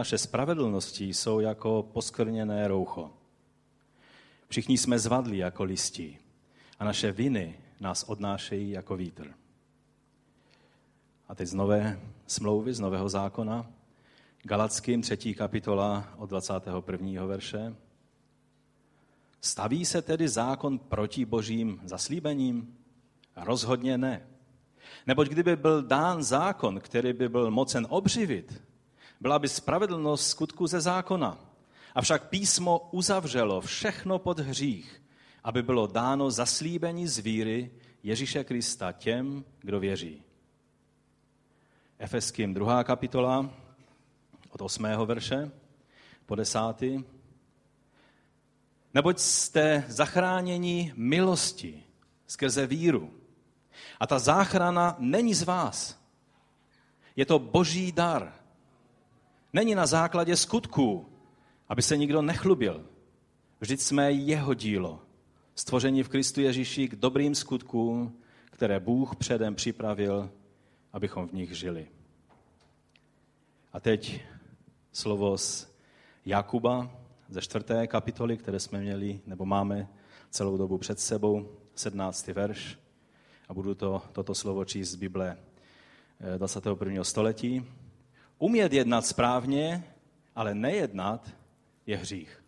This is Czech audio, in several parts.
Naše spravedlnosti jsou jako poskrněné roucho. Všichni jsme zvadli jako listí a naše viny nás odnášejí jako vítr. A teď z nové smlouvy, z nového zákona, Galackým 3. kapitola od 21. verše. Staví se tedy zákon proti božím zaslíbením? Rozhodně ne. Neboť kdyby byl dán zákon, který by byl mocen obživit, byla by spravedlnost skutku ze zákona. Avšak písmo uzavřelo všechno pod hřích, aby bylo dáno zaslíbení z víry Ježíše Krista těm, kdo věří. Efeským 2. kapitola od 8. verše po 10. Neboť jste zachráněni milosti skrze víru. A ta záchrana není z vás. Je to boží dar. Není na základě skutků, aby se nikdo nechlubil. Vždyť jsme jeho dílo, stvoření v Kristu Ježíši k dobrým skutkům, které Bůh předem připravil, abychom v nich žili. A teď slovo z Jakuba ze čtvrté kapitoly, které jsme měli, nebo máme celou dobu před sebou, 17. verš. A budu to, toto slovo číst z Bible 21. Eh, století. Umět jednat správně, ale nejednat je hřích.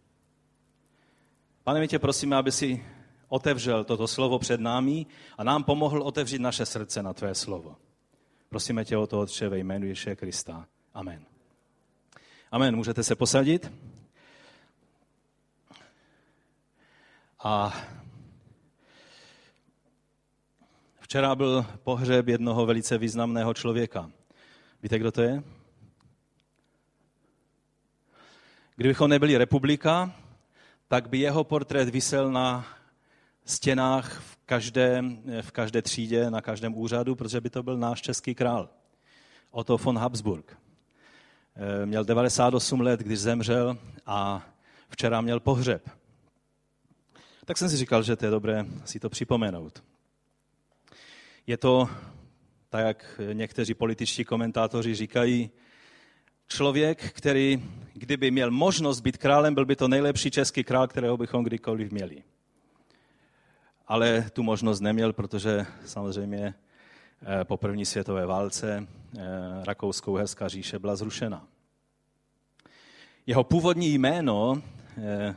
Pane, my tě prosíme, aby si otevřel toto slovo před námi a nám pomohl otevřít naše srdce na tvé slovo. Prosíme tě o to, Otče, ve jménu Ježíše Krista. Amen. Amen. Můžete se posadit. A včera byl pohřeb jednoho velice významného člověka. Víte, kdo to je? Kdybychom nebyli republika, tak by jeho portrét vysel na stěnách v každé, v každé třídě, na každém úřadu, protože by to byl náš český král. Otto von Habsburg. Eh, měl 98 let, když zemřel a včera měl pohřeb. Tak jsem si říkal, že to je dobré si to připomenout. Je to, tak jak někteří političtí komentátoři říkají, člověk, který, kdyby měl možnost být králem, byl by to nejlepší český král, kterého bychom kdykoliv měli. Ale tu možnost neměl, protože samozřejmě eh, po první světové válce eh, Rakouskou-Herská říše byla zrušena. Jeho původní jméno eh,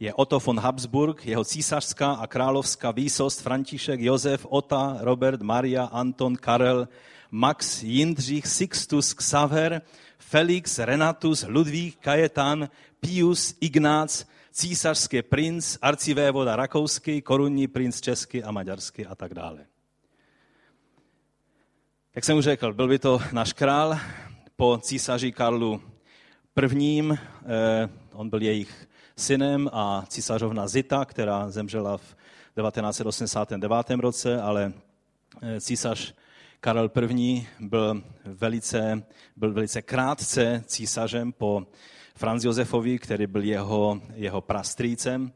je Otto von Habsburg, jeho císařská a královská výsost František, Josef, Ota, Robert, Maria, Anton, Karel, Max, Jindřich, Sixtus, Xaver, Felix, Renatus, Ludvík, Kajetan, Pius, Ignác, císařský princ, arcivévoda rakouský, korunní princ český a maďarský a tak dále. Jak jsem už řekl, byl by to náš král po císaři Karlu I. Eh, on byl jejich synem a císařovna Zita, která zemřela v 1989 roce, ale eh, císař Karel I. byl velice, byl velice krátce císařem po Franz Josefovi, který byl jeho, jeho prastrýcem,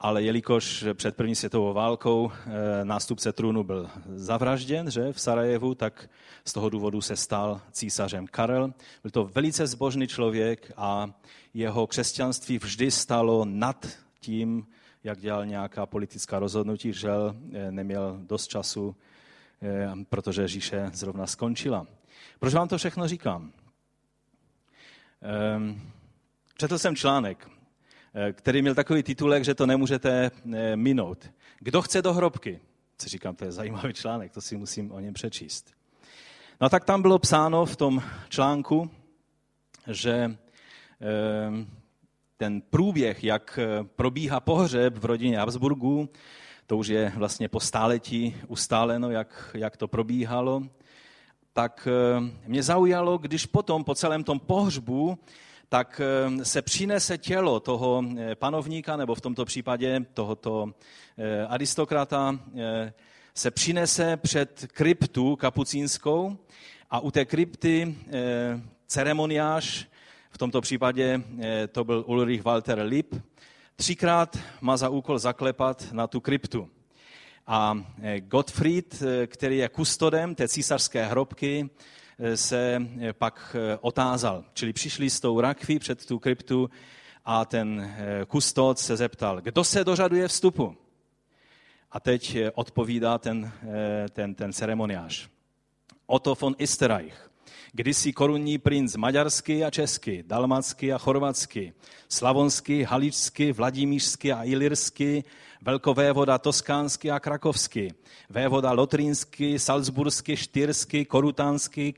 ale jelikož před první světovou válkou eh, nástupce trůnu byl zavražděn že, v Sarajevu, tak z toho důvodu se stal císařem Karel. Byl to velice zbožný člověk a jeho křesťanství vždy stalo nad tím, jak dělal nějaká politická rozhodnutí, že eh, neměl dost času protože říše zrovna skončila. Proč vám to všechno říkám? Ehm, četl jsem článek, eh, který měl takový titulek, že to nemůžete eh, minout. Kdo chce do hrobky? Co říkám, to je zajímavý článek, to si musím o něm přečíst. No tak tam bylo psáno v tom článku, že ehm, ten průběh, jak probíhá pohřeb v rodině Habsburgů, to už je vlastně po stáletí ustáleno, jak, jak to probíhalo, tak eh, mě zaujalo, když potom po celém tom pohřbu tak eh, se přinese tělo toho eh, panovníka, nebo v tomto případě tohoto aristokrata, se přinese před kryptu kapucínskou a u té krypty ceremoniář, v tomto případě to byl Ulrich Walter Lipp, třikrát má za úkol zaklepat na tu kryptu. A eh, Gottfried, eh, který je kustodem té císařské hrobky, se pak otázal. Čili přišli s tou rakví před tu kryptu a ten kustod se zeptal, kdo se dožaduje vstupu? A teď odpovídá ten, ten, ten ceremoniář. Otto von Isterreich, kdysi korunní princ maďarský a český, dalmacký a chorvatský, slavonský, haličský, vladimířský a ilirský, velkovévoda toskánský a krakovský, vévoda lotrínský, salzburský, štyrský, korutánský,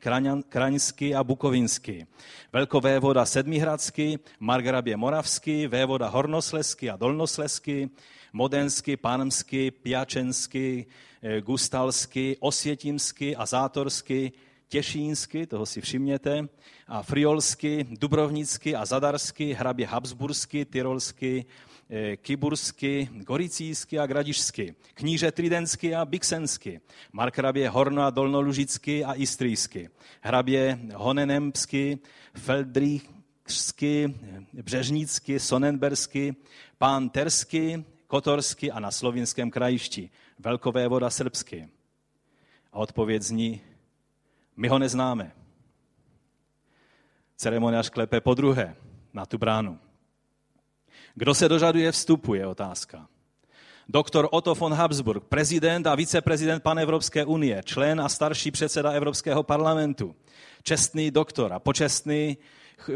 kraňský a bukovinský, velkovévoda sedmihradský, margrabě moravský, vévoda hornosleský a dolnosleský, modenský, pánmský, piačenský, eh, gustalský, osvětímský a zátorský, těšínsky, toho si všimněte, a friolsky, dubrovnicky a zadarsky, hrabě habsbursky, tyrolsky, eh, kybursky, goricijsky a gradišsky, kníže tridensky a bixensky, markrabě horno a dolnolužicky a istrijsky, hrabě honenempsky, feldrichsky, břežnicky, sonenbersky, pán tersky, kotorsky a na slovinském krajišti, velkové voda srbsky. A odpověď zní, my ho neznáme. Ceremoniář klepe po druhé na tu bránu. Kdo se dožaduje vstupu, je otázka. Doktor Otto von Habsburg, prezident a viceprezident Panevropské unie, člen a starší předseda Evropského parlamentu, čestný doktor a počestný,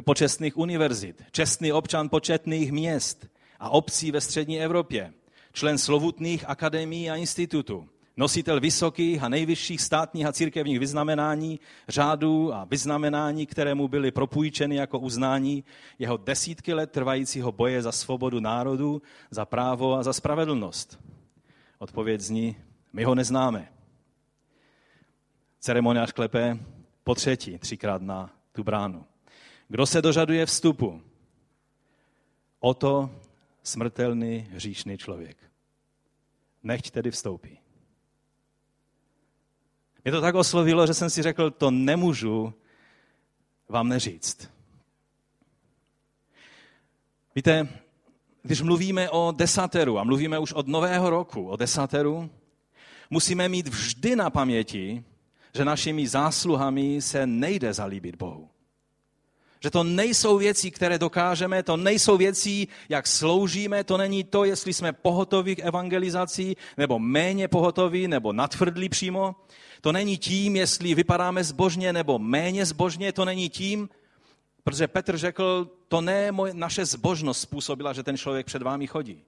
počestných univerzit, čestný občan početných měst a obcí ve střední Evropě, člen slovutných akademií a institutů, nositel vysokých a nejvyšších státních a církevních vyznamenání, řádů a vyznamenání, které mu byly propůjčeny jako uznání jeho desítky let trvajícího boje za svobodu národu, za právo a za spravedlnost. Odpověď zní, my ho neznáme. Ceremoniář klepe po třetí, třikrát na tu bránu. Kdo se dožaduje vstupu? O to smrtelný hříšný člověk. Nechť tedy vstoupí. Mě to tak oslovilo, že jsem si řekl, to nemůžu vám neříct. Víte, když mluvíme o desateru a mluvíme už od nového roku o desateru, musíme mít vždy na paměti, že našimi zásluhami se nejde zalíbit Bohu. Že to nejsou věci, které dokážeme, to nejsou věci, jak sloužíme, to není to, jestli jsme pohotoví k evangelizaci, nebo méně pohotoví, nebo natvrdlí přímo. To není tím, jestli vypadáme zbožně nebo méně zbožně, to není tím, protože Petr řekl, to ne moje, naše zbožnost způsobila, že ten člověk před vámi chodí.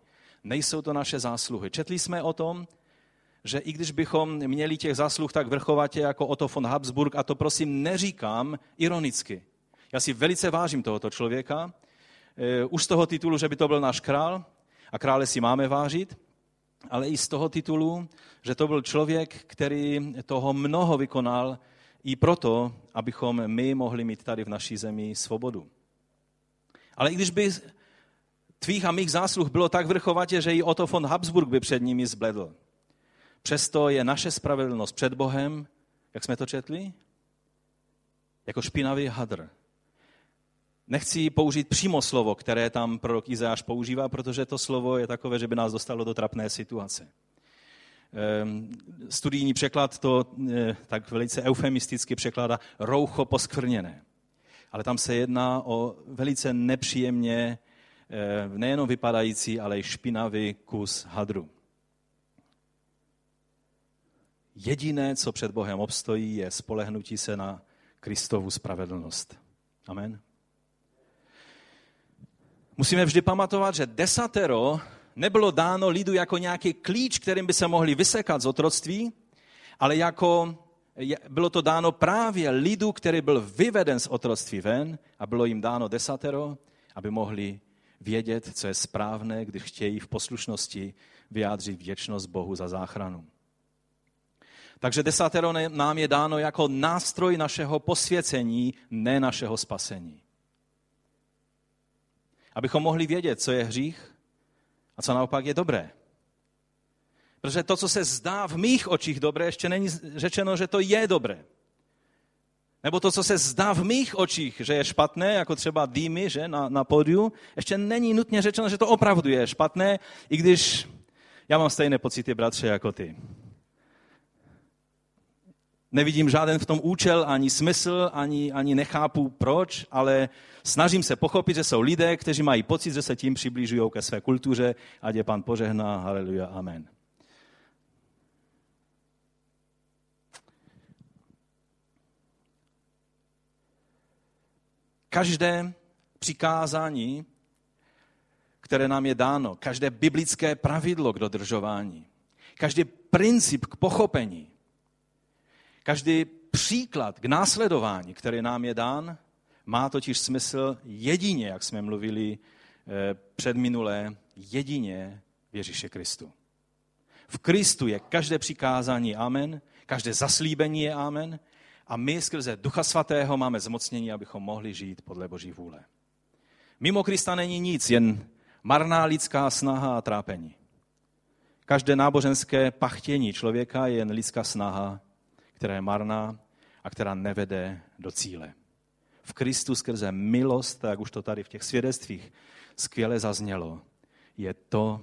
Nejsou to naše zásluhy. Četli jsme o tom, že i když bychom měli těch zásluh tak vrchovatě jako Otto von Habsburg, a to prosím neříkám ironicky. Já si velice vážím tohoto člověka, eh, už z toho titulu, že by to byl náš král, a krále si máme vážit, ale i z toho titulu, že to byl člověk, který toho mnoho vykonal i proto, abychom my mohli mít tady v naší zemi svobodu. Ale i když by tvých a mých zásluh bylo tak vrchovatě, že i Otto von Habsburg by před nimi zbledl. Přesto je naše spravedlnost před Bohem, jak jsme to četli, jako špinavý hadr. Nechci použít přímo slovo, které tam prorok Izajáš používá, protože to slovo je takové, že by nás dostalo do trapné situace. Ehm, studijní překlad to eh, tak velice eufemisticky překládá roucho poskvrněné. Ale tam se jedná o velice nepříjemně eh, nejenom vypadající, ale i špinavý kus hadru. Jediné, co před Bohem obstojí, je spolehnutí se na Kristovu spravedlnost. Amen. Musíme vždy pamatovat, že desatero nebylo dáno lidu jako nějaký klíč, kterým by se mohli vysekat z otroctví, ale jako bylo to dáno právě lidu, který byl vyveden z otroctví ven a bylo jim dáno desatero, aby mohli vědět, co je správné, když chtějí v poslušnosti vyjádřit vděčnost Bohu za záchranu. Takže desatero nám je dáno jako nástroj našeho posvěcení, ne našeho spasení. Abychom mohli vědět, co je hřích a co naopak je dobré. Protože to, co se zdá v mých očích dobré, ještě není řečeno, že to je dobré. Nebo to, co se zdá v mých očích, že je špatné, jako třeba dýmy že, na, na pódiu, ještě není nutně řečeno, že to opravdu je špatné, i když já mám stejné pocity, bratře, jako ty. Nevidím žádný v tom účel, ani smysl, ani, ani nechápu proč, ale snažím se pochopit, že jsou lidé, kteří mají pocit, že se tím přiblížují ke své kultuře, ať je pan požehná, haleluja, amen. Každé přikázání, které nám je dáno, každé biblické pravidlo k dodržování, každý princip k pochopení, každý příklad k následování, který nám je dán, má totiž smysl jedině, jak jsme mluvili eh, před minulé, jedině v Ježíše Kristu. V Kristu je každé přikázání amen, každé zaslíbení je amen a my skrze Ducha Svatého máme zmocnění, abychom mohli žít podle Boží vůle. Mimo Krista není nic, jen marná lidská snaha a trápení. Každé náboženské pachtění člověka je jen lidská snaha, která je marná a která nevede do cíle. V Kristu skrze milost, jak už to tady v těch svědectvích skvěle zaznělo, je to,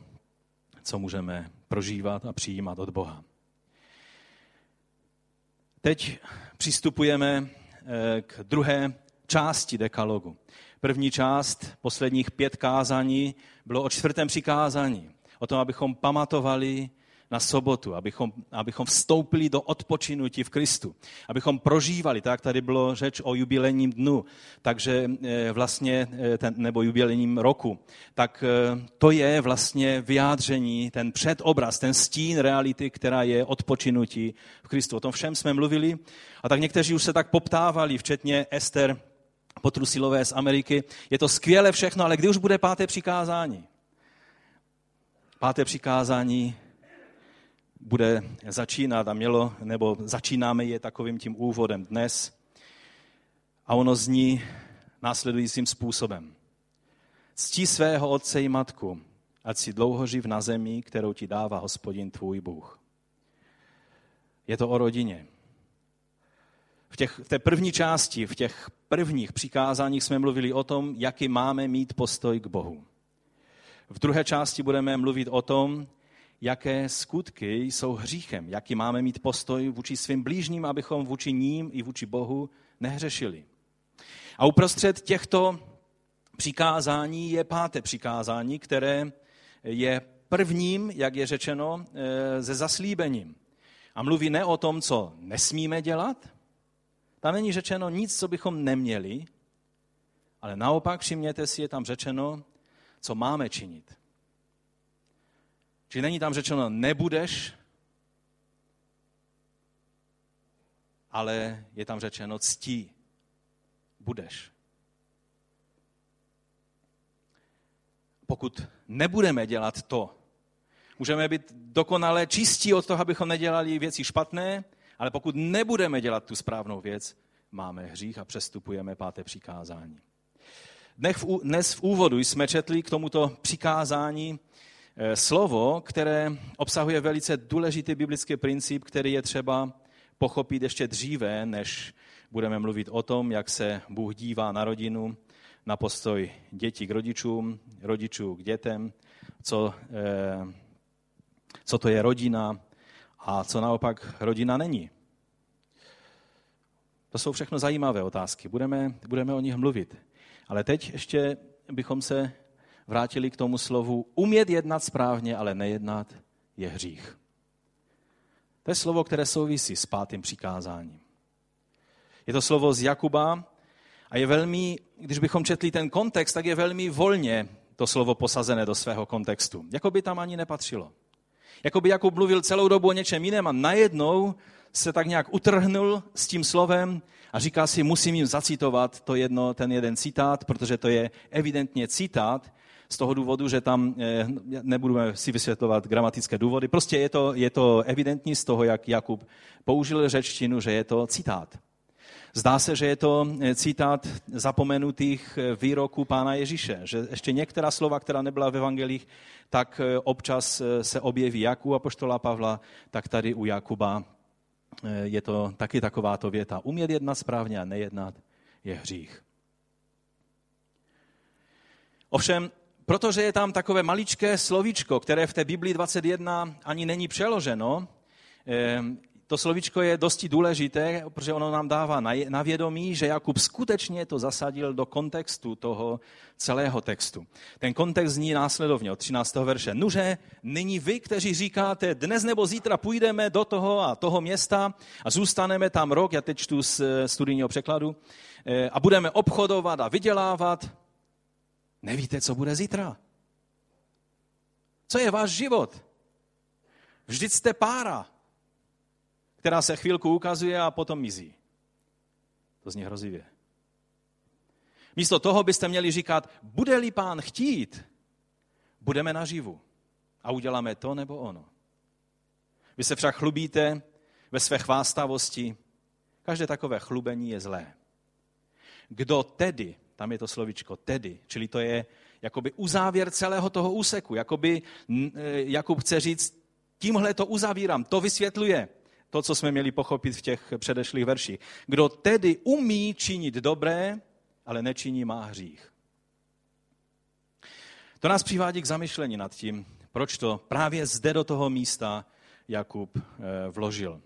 co můžeme prožívat a přijímat od Boha. Teď přistupujeme eh, k druhé části dekalogu. První část, posledních pět kázání, bylo o čtvrtém přikázání. O tom, abychom pamatovali na sobotu, abychom, abychom vstoupili do odpočinutí v Kristu, abychom prožívali, tak tady bylo řeč o jubilejním dnu, takže eh, vlastně, eh, ten, nebo jubilejním roku, tak eh, to je vlastně vyjádření, ten předobraz, ten stín reality, která je odpočinutí v Kristu. O tom všem jsme mluvili a tak někteří už se tak poptávali, včetně Ester Potrusilové z Ameriky. Je to skvěle všechno, ale kdy už bude páté přikázání? Páté přikázání bude začínat a mělo, nebo začínáme je takovým tím úvodem dnes. A ono zní následujícím způsobem. Ctí svého otce i matku, ať si dlouho živ na zemi, kterou ti dává hospodin tvůj Bůh. Je to o rodině. V, těch, v té první části, v těch prvních přikázáních jsme mluvili o tom, jaký máme mít postoj k Bohu. V druhé části budeme mluvit o tom, jaké skutky jsou hříchem, jaký máme mít postoj vůči svým blížním, abychom vůči ním i vůči Bohu nehřešili. A uprostřed těchto přikázání je páté přikázání, které je prvním, jak je řečeno, eh, ze zaslíbením. A mluví ne o tom, co nesmíme dělat, tam není řečeno nic, co bychom neměli, ale naopak, všimněte si, je tam řečeno, co máme činit. Či není tam řečeno nebudeš, ale je tam řečeno ctí. Budeš. Pokud nebudeme dělat to, můžeme být dokonale čistí od toho, abychom nedělali věci špatné, ale pokud nebudeme dělat tu správnou věc, máme hřích a přestupujeme páté přikázání. Dnes v úvodu jsme četli k tomuto přikázání slovo, které obsahuje velice důležitý biblický princip, který je třeba pochopit ještě dříve, než budeme mluvit o tom, jak se Bůh dívá na rodinu, na postoj dětí k rodičům, rodičů k dětem, co, eh, co to je rodina a co naopak rodina není. To jsou všechno zajímavé otázky, budeme, budeme o nich mluvit. Ale teď ještě bychom se vrátili k tomu slovu umět jednat správně, ale nejednat je hřích. To je slovo, které souvisí s pátým přikázáním. Je to slovo z Jakuba a je velmi, když bychom četli ten kontext, tak je velmi volně to slovo posazené do svého kontextu. Jako by tam ani nepatřilo. Jako by Jakub mluvil celou dobu o něčem jiném a najednou se tak nějak utrhnul s tím slovem a říká si, musím jim zacitovat to jedno, ten jeden citát, protože to je evidentně citát, z toho důvodu, že tam eh, nebudeme si vysvětlovat gramatické důvody. Prostě je to, je to evidentní z toho, jak Jakub použil řečtinu, že je to citát. Zdá se, že je to eh, citát zapomenutých eh, výroků pána Ježíše, že ještě některá slova, která nebyla v evangelích, tak občas se objeví jak u apoštola Pavla, tak tady u Jakuba je to taky takováto věta. Umět jednat správně a nejednat je hřích. Ovšem, protože je tam takové maličké slovíčko, které v té Biblii 21 ani není přeloženo, eh, to slovičko je dosti důležité, protože ono nám dává na vědomí, že Jakub skutečně to zasadil do kontextu toho celého textu. Ten kontext zní následovně od 13. verše. Nuže, nyní vy, kteří říkáte, dnes nebo zítra půjdeme do toho a toho města a zůstaneme tam rok, já teď čtu z studijního překladu, eh, a budeme obchodovat a vydělávat, nevíte, co bude zítra. Co je váš život? Vždyť jste pára která se chvilku ukazuje a potom mizí. To zní hrozivě. Místo toho byste měli říkat, bude-li pán chtít, budeme naživu a uděláme to nebo ono. Vy se však chlubíte ve své chvástavosti. Každé takové chlubení je zlé. Kdo tedy, tam je to slovičko tedy, čili to je jakoby uzávěr celého toho úseku, jakoby e, Jakub chce říct, tímhle to uzavírám, to vysvětluje to, co jsme měli pochopit v těch předešlých verších. Kdo tedy umí činit dobré, ale nečiní, má hřích. To nás přivádí k zamyšlení nad tím, proč to právě zde do toho místa Jakub eh, vložil.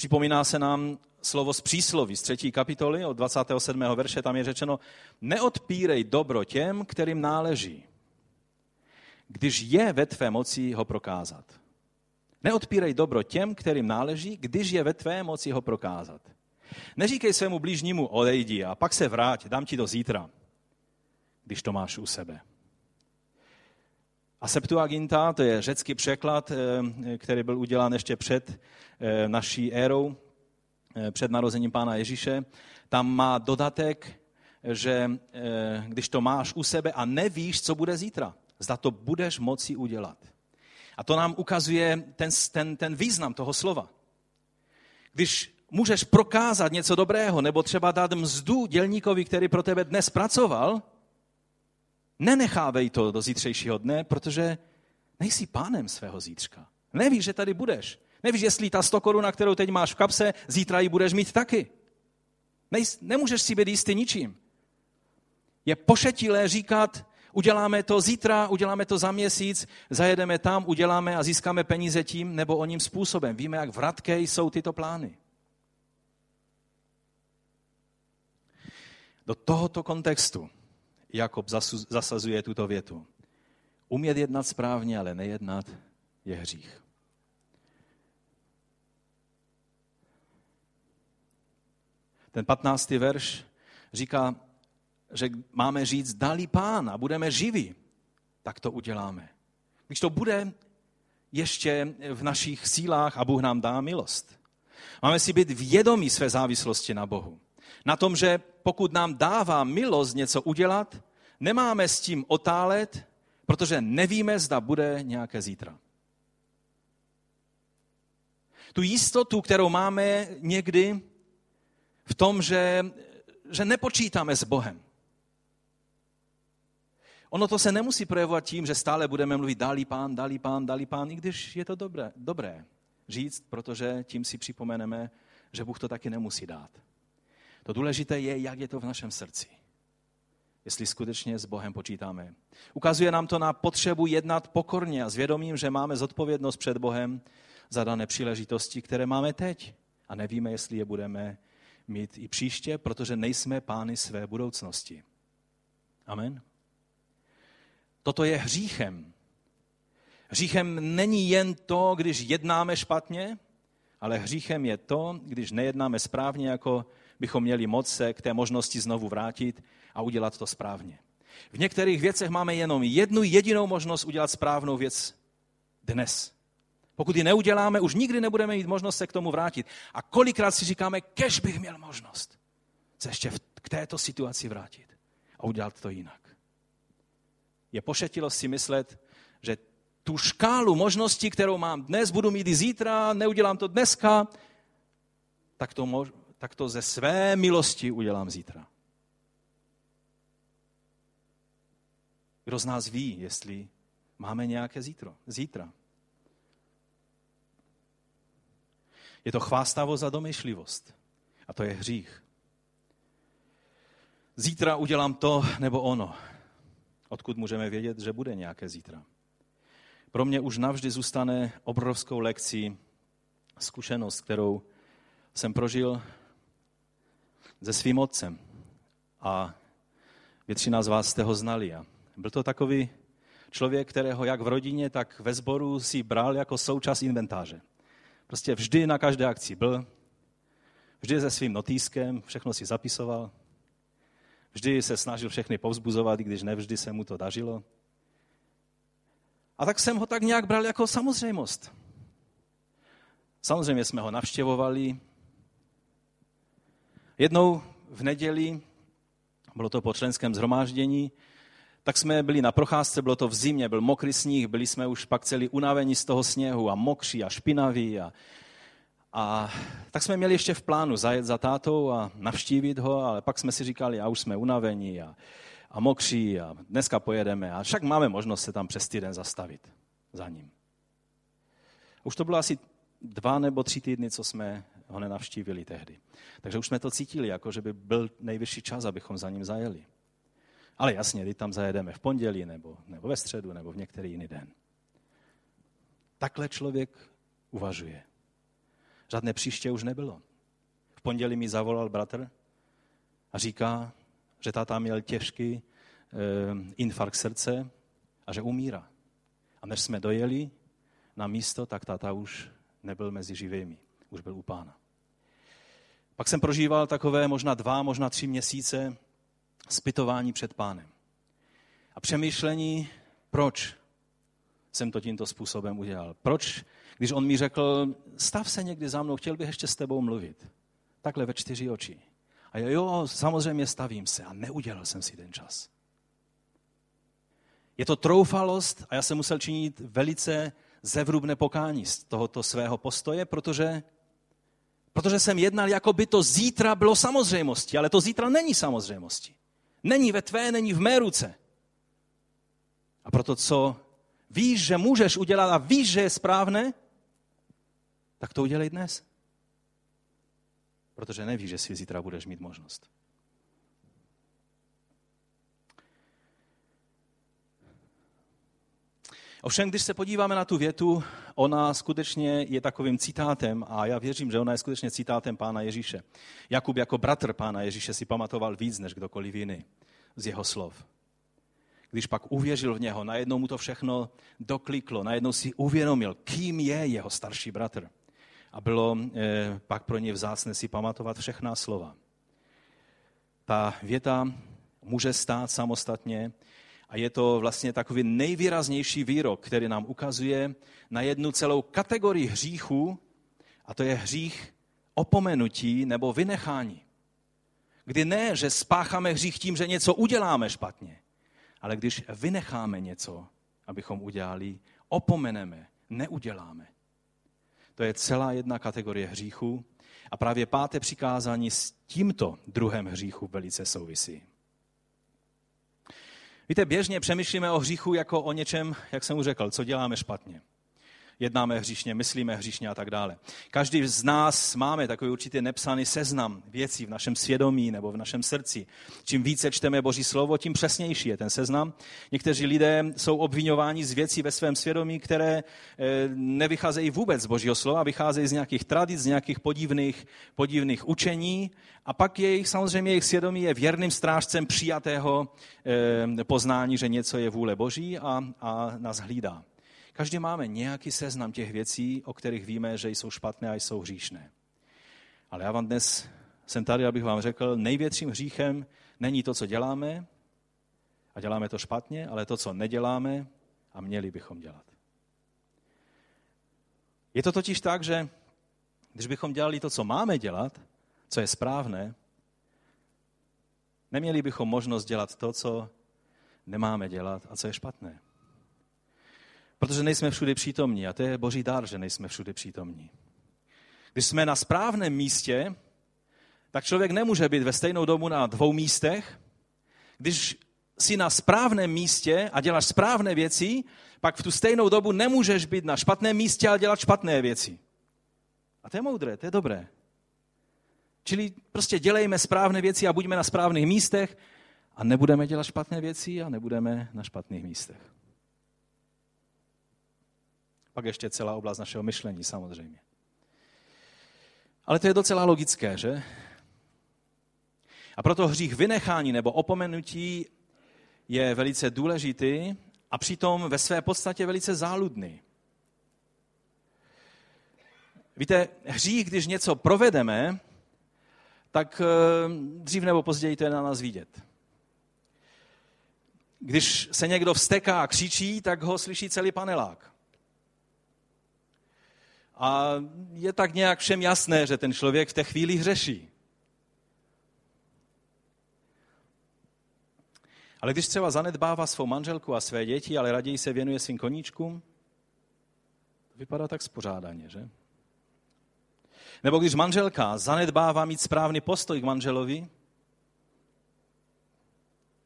Připomíná se nám slovo z přísloví z třetí kapitoly od 27. verše, tam je řečeno, neodpírej dobro těm, kterým náleží, když je ve tvé moci ho prokázat. Neodpírej dobro těm, kterým náleží, když je ve tvé moci ho prokázat. Neříkej svému blížnímu odejdi a pak se vrať, dám ti to zítra, když to máš u sebe. A Septuaginta, to je řecký překlad, eh, který byl udělán ještě před eh, naší érou, eh, před narozením Pána Ježíše, tam má dodatek, že když to máš u sebe a nevíš, co bude zítra, zda to budeš moci udělat. A to nám ukazuje ten, ten, ten význam toho slova. Když můžeš prokázat něco dobrého, nebo třeba dát mzdu dělníkovi, který pro tebe dnes pracoval, nenechávej to do zítřejšího dne, protože nejsi pánem svého zítřka. Nevíš, že tady budeš. Nevíš, jestli ta 100 koruna, kterou teď máš v kapse, zítra ji budeš mít taky. Nemůžeš si být jistý ničím. Je pošetilé říkat, Uděláme to zítra, uděláme to za měsíc, zajedeme tam, uděláme a získáme peníze tím nebo oním způsobem. Víme, jak vratké jsou tyto plány. Do tohoto kontextu Jakob zasazuje tuto větu. Umět jednat správně, ale nejednat je hřích. Ten patnáctý verš říká, že máme říct, dali pán a budeme živí, tak to uděláme. Když to bude ještě v našich sílách a Bůh nám dá milost. Máme si být vědomí své závislosti na Bohu. Na tom, že pokud nám dává milost něco udělat, nemáme s tím otálet, protože nevíme, zda bude nějaké zítra. Tu jistotu, kterou máme někdy v tom, že, že nepočítáme s Bohem. Ono to se nemusí projevovat tím, že stále budeme mluvit dálí pán, dálí pán, dálí pán, i když je to dobré, dobré říct, protože tím si připomeneme, že Bůh to taky nemusí dát. To důležité je, jak je to v našem srdci. Jestli skutečně s Bohem počítáme. Ukazuje nám to na potřebu jednat pokorně a s vědomím, že máme zodpovědnost před Bohem za dané příležitosti, které máme teď. A nevíme, jestli je budeme mít i příště, protože nejsme pány své budoucnosti. Amen. Toto je hříchem. Hříchem není jen to, když jednáme špatně, ale hříchem je to, když nejednáme správně, jako bychom měli moc se k té možnosti znovu vrátit a udělat to správně. V některých věcech máme jenom jednu jedinou možnost udělat správnou věc dnes. Pokud ji neuděláme, už nikdy nebudeme mít možnost se k tomu vrátit. A kolikrát si říkáme, kež bych měl možnost se ještě k této situaci vrátit a udělat to jinak je pošetilo si myslet, že tu škálu možností, kterou mám dnes, budu mít i zítra, neudělám to dneska, tak to, tak to ze své milosti udělám zítra. Kdo z nás ví, jestli máme nějaké zítro, zítra? Je to chvástavost a domyšlivost. A to je hřích. Zítra udělám to nebo ono. Odkud můžeme vědět, že bude nějaké zítra? Pro mě už navždy zůstane obrovskou lekcí zkušenost, kterou jsem prožil se svým otcem. A většina z vás jste ho znali. A byl to takový člověk, kterého jak v rodině, tak ve sboru si bral jako součást inventáře. Prostě vždy na každé akci byl, vždy se svým notýskem, všechno si zapisoval, vždy se snažil všechny povzbuzovat, i když nevždy se mu to dařilo. A tak jsem ho tak nějak bral jako samozřejmost. Samozřejmě jsme ho navštěvovali. Jednou v neděli, bylo to po členském zhromáždění, tak jsme byli na procházce, bylo to v zimě, byl mokrý sníh, byli jsme už pak celý unavení z toho sněhu a mokří a špinaví. A, a tak jsme měli ještě v plánu zajet za tátou a navštívit ho, ale pak jsme si říkali, a už jsme unavení a, a mokří a dneska pojedeme a však máme možnost se tam přes týden zastavit za ním. Už to bylo asi dva nebo tři týdny, co jsme ho nenavštívili tehdy. Takže už jsme to cítili, jako že by byl nejvyšší čas, abychom za ním zajeli. Ale jasně, kdy tam zajedeme v pondělí, nebo, nebo ve středu, nebo v některý jiný den. Takhle člověk uvažuje. Žádné příště už nebylo. V pondělí mi zavolal bratr a říká, že táta měl těžký e, infarkt srdce a že umírá. A než jsme dojeli na místo, tak táta už nebyl mezi živými, už byl u pána. Pak jsem prožíval takové možná dva, možná tři měsíce spytování před pánem. A přemýšlení, proč jsem to tímto způsobem udělal. Proč, když on mi řekl, stav se někdy za mnou, chtěl bych ještě s tebou mluvit. Takhle ve čtyři oči. A jo, jo, samozřejmě stavím se a neudělal jsem si ten čas. Je to troufalost a já jsem musel činit velice zevrubné pokání z tohoto svého postoje, protože, protože jsem jednal, jako by to zítra bylo samozřejmostí, ale to zítra není samozřejmostí. Není ve tvé, není v mé ruce. A proto, co víš, že můžeš udělat a víš, že je správné, tak to udělej dnes. Protože nevíš, že si zítra budeš mít možnost. Ovšem, když se podíváme na tu větu, ona skutečně je takovým citátem a já věřím, že ona je skutečně citátem pána Ježíše. Jakub jako bratr pána Ježíše si pamatoval víc než kdokoliv jiný z jeho slov. Když pak uvěřil v něho, najednou mu to všechno dokliklo, najednou si uvědomil, kým je jeho starší bratr. A bylo eh, pak pro ně vzácné si pamatovat všechná slova. Ta věta může stát samostatně, a je to vlastně takový nejvýraznější výrok, který nám ukazuje na jednu celou kategorii hříchů, a to je hřích opomenutí nebo vynechání. Kdy ne, že spácháme hřích tím, že něco uděláme špatně, ale když vynecháme něco, abychom udělali, opomeneme, neuděláme. To je celá jedna kategorie hříchů a právě páté přikázání s tímto druhem hříchu velice souvisí. Víte, běžně přemýšlíme o hříchu jako o něčem, jak jsem už řekl, co děláme špatně. Jednáme hříšně, myslíme hříšně a tak dále. Každý z nás máme takový určitě nepsaný seznam věcí v našem svědomí nebo v našem srdci. Čím více čteme Boží slovo, tím přesnější je ten seznam. Někteří lidé jsou obvinováni z věcí ve svém svědomí, které eh, nevycházejí vůbec z Božího slova, vycházejí z nějakých tradic, z nějakých podivných, podivných učení a pak jejich, samozřejmě jejich svědomí je věrným strážcem přijatého eh, poznání, že něco je vůle Boží a, a nás hlídá. Každý máme nějaký seznam těch věcí, o kterých víme, že jsou špatné a jsou hříšné. Ale já vám dnes jsem tady, abych vám řekl, největším hříchem není to, co děláme, a děláme to špatně, ale to, co neděláme a měli bychom dělat. Je to totiž tak, že když bychom dělali to, co máme dělat, co je správné, neměli bychom možnost dělat to, co nemáme dělat a co je špatné. Protože nejsme všude přítomní a to je boží dár, že nejsme všude přítomní. Když jsme na správném místě, tak člověk nemůže být ve stejnou dobu na dvou místech. Když jsi na správném místě a děláš správné věci, pak v tu stejnou dobu nemůžeš být na špatném místě a dělat špatné věci. A to je moudré, to je dobré. Čili prostě dělejme správné věci a buďme na správných místech a nebudeme dělat špatné věci a nebudeme na špatných místech. Pak ještě celá oblast našeho myšlení samozřejmě. Ale to je docela logické, že? A proto hřích vynechání nebo opomenutí je velice důležitý a přitom ve své podstatě velice záludný. Víte, hřích, když něco provedeme, tak eh, dřív nebo později to je na nás vidět. Když se někdo vsteká a křičí, tak ho slyší celý panelák. A je tak nějak všem jasné, že ten člověk v té chvíli hřeší. Ale když třeba zanedbává svou manželku a své děti, ale raději se věnuje svým koníčkům, to vypadá tak spořádaně, že? Nebo když manželka zanedbává mít správný postoj k manželovi,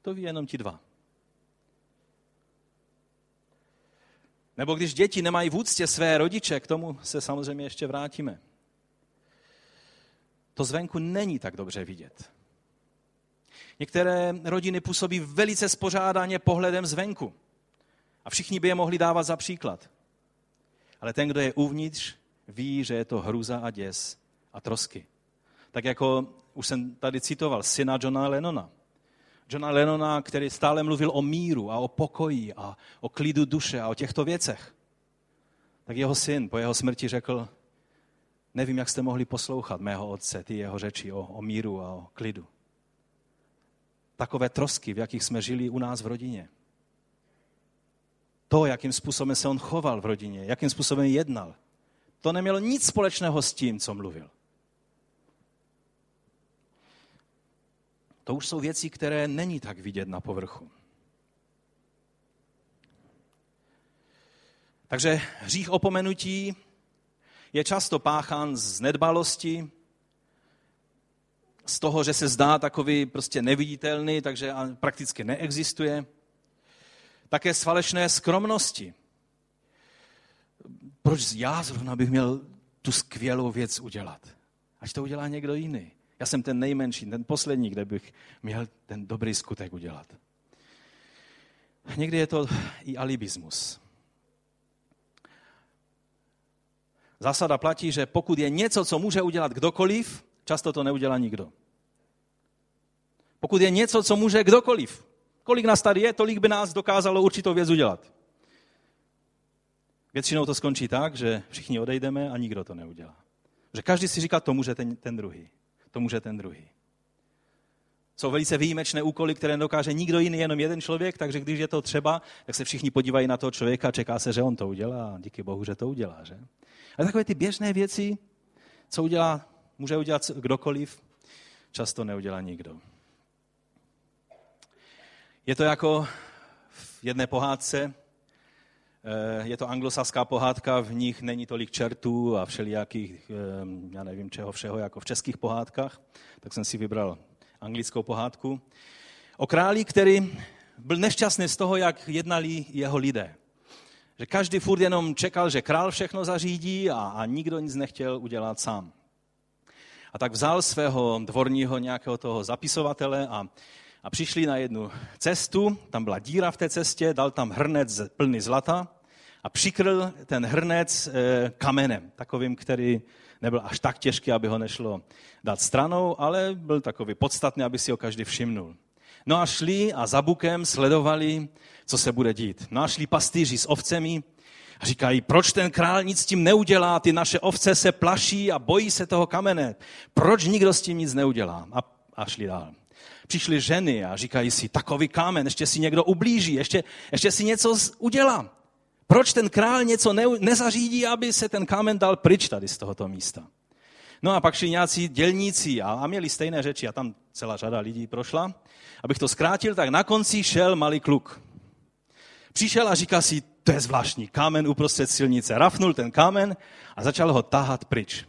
to ví jenom ti dva. Nebo když děti nemají v úctě své rodiče, k tomu se samozřejmě ještě vrátíme. To zvenku není tak dobře vidět. Některé rodiny působí velice spořádaně pohledem zvenku. A všichni by je mohli dávat za příklad. Ale ten, kdo je uvnitř, ví, že je to hruza a děs a trosky. Tak jako už jsem tady citoval syna Johna Lennona. Johna Lennona, který stále mluvil o míru a o pokoji a o klidu duše a o těchto věcech. Tak jeho syn po jeho smrti řekl, nevím, jak jste mohli poslouchat mého otce, ty jeho řeči o, o míru a o klidu. Takové trosky, v jakých jsme žili u nás v rodině. To, jakým způsobem se on choval v rodině, jakým způsobem jednal, to nemělo nic společného s tím, co mluvil. To už jsou věci, které není tak vidět na povrchu. Takže hřích opomenutí je často páchán z nedbalosti, z toho, že se zdá takový prostě neviditelný, takže prakticky neexistuje. Také z falešné skromnosti. Proč já zrovna bych měl tu skvělou věc udělat? Ať to udělá někdo jiný. Já jsem ten nejmenší, ten poslední, kde bych měl ten dobrý skutek udělat. Někdy je to i alibismus. Zásada platí, že pokud je něco, co může udělat kdokoliv, často to neudělá nikdo. Pokud je něco, co může kdokoliv, kolik nás tady je, tolik by nás dokázalo určitou věc udělat. Většinou to skončí tak, že všichni odejdeme a nikdo to neudělá. Že každý si říká, to může ten, ten druhý to může ten druhý. Jsou velice výjimečné úkoly, které dokáže nikdo jiný, jenom jeden člověk, takže když je to třeba, tak se všichni podívají na toho člověka a čeká se, že on to udělá díky bohu, že to udělá. Že? A takové ty běžné věci, co udělá, může udělat kdokoliv, často neudělá nikdo. Je to jako v jedné pohádce, je to anglosaská pohádka, v nich není tolik čertů a všelijakých, eh, já nevím čeho všeho, jako v českých pohádkách, tak jsem si vybral anglickou pohádku. O králi, který byl nešťastný z toho, jak jednali jeho lidé. Že každý furt jenom čekal, že král všechno zařídí a, a nikdo nic nechtěl udělat sám. A tak vzal svého dvorního nějakého toho zapisovatele a, a přišli na jednu cestu, tam byla díra v té cestě, dal tam hrnec plný zlata a přikryl ten hrnec eh, kamenem, takovým, který nebyl až tak těžký, aby ho nešlo dát stranou, ale byl takový podstatný, aby si ho každý všimnul. No a šli a za bukem sledovali, co se bude dít. No a šli pastýři s ovcemi a říkají, proč ten král nic s tím neudělá, ty naše ovce se plaší a bojí se toho kamene. Proč nikdo s tím nic neudělá? A, a šli dál. Přišly ženy a říkají si, takový kámen, ještě si někdo ublíží, ještě, ještě si něco udělá. Proč ten král něco ne, nezařídí, aby se ten kámen dal pryč tady z tohoto místa? No a pak šli nějací dělníci a, a měli stejné řeči a tam celá řada lidí prošla. Abych to zkrátil, tak na konci šel malý kluk. Přišel a říká si, to je zvláštní, kámen uprostřed silnice. Rafnul ten kámen a začal ho tahat pryč.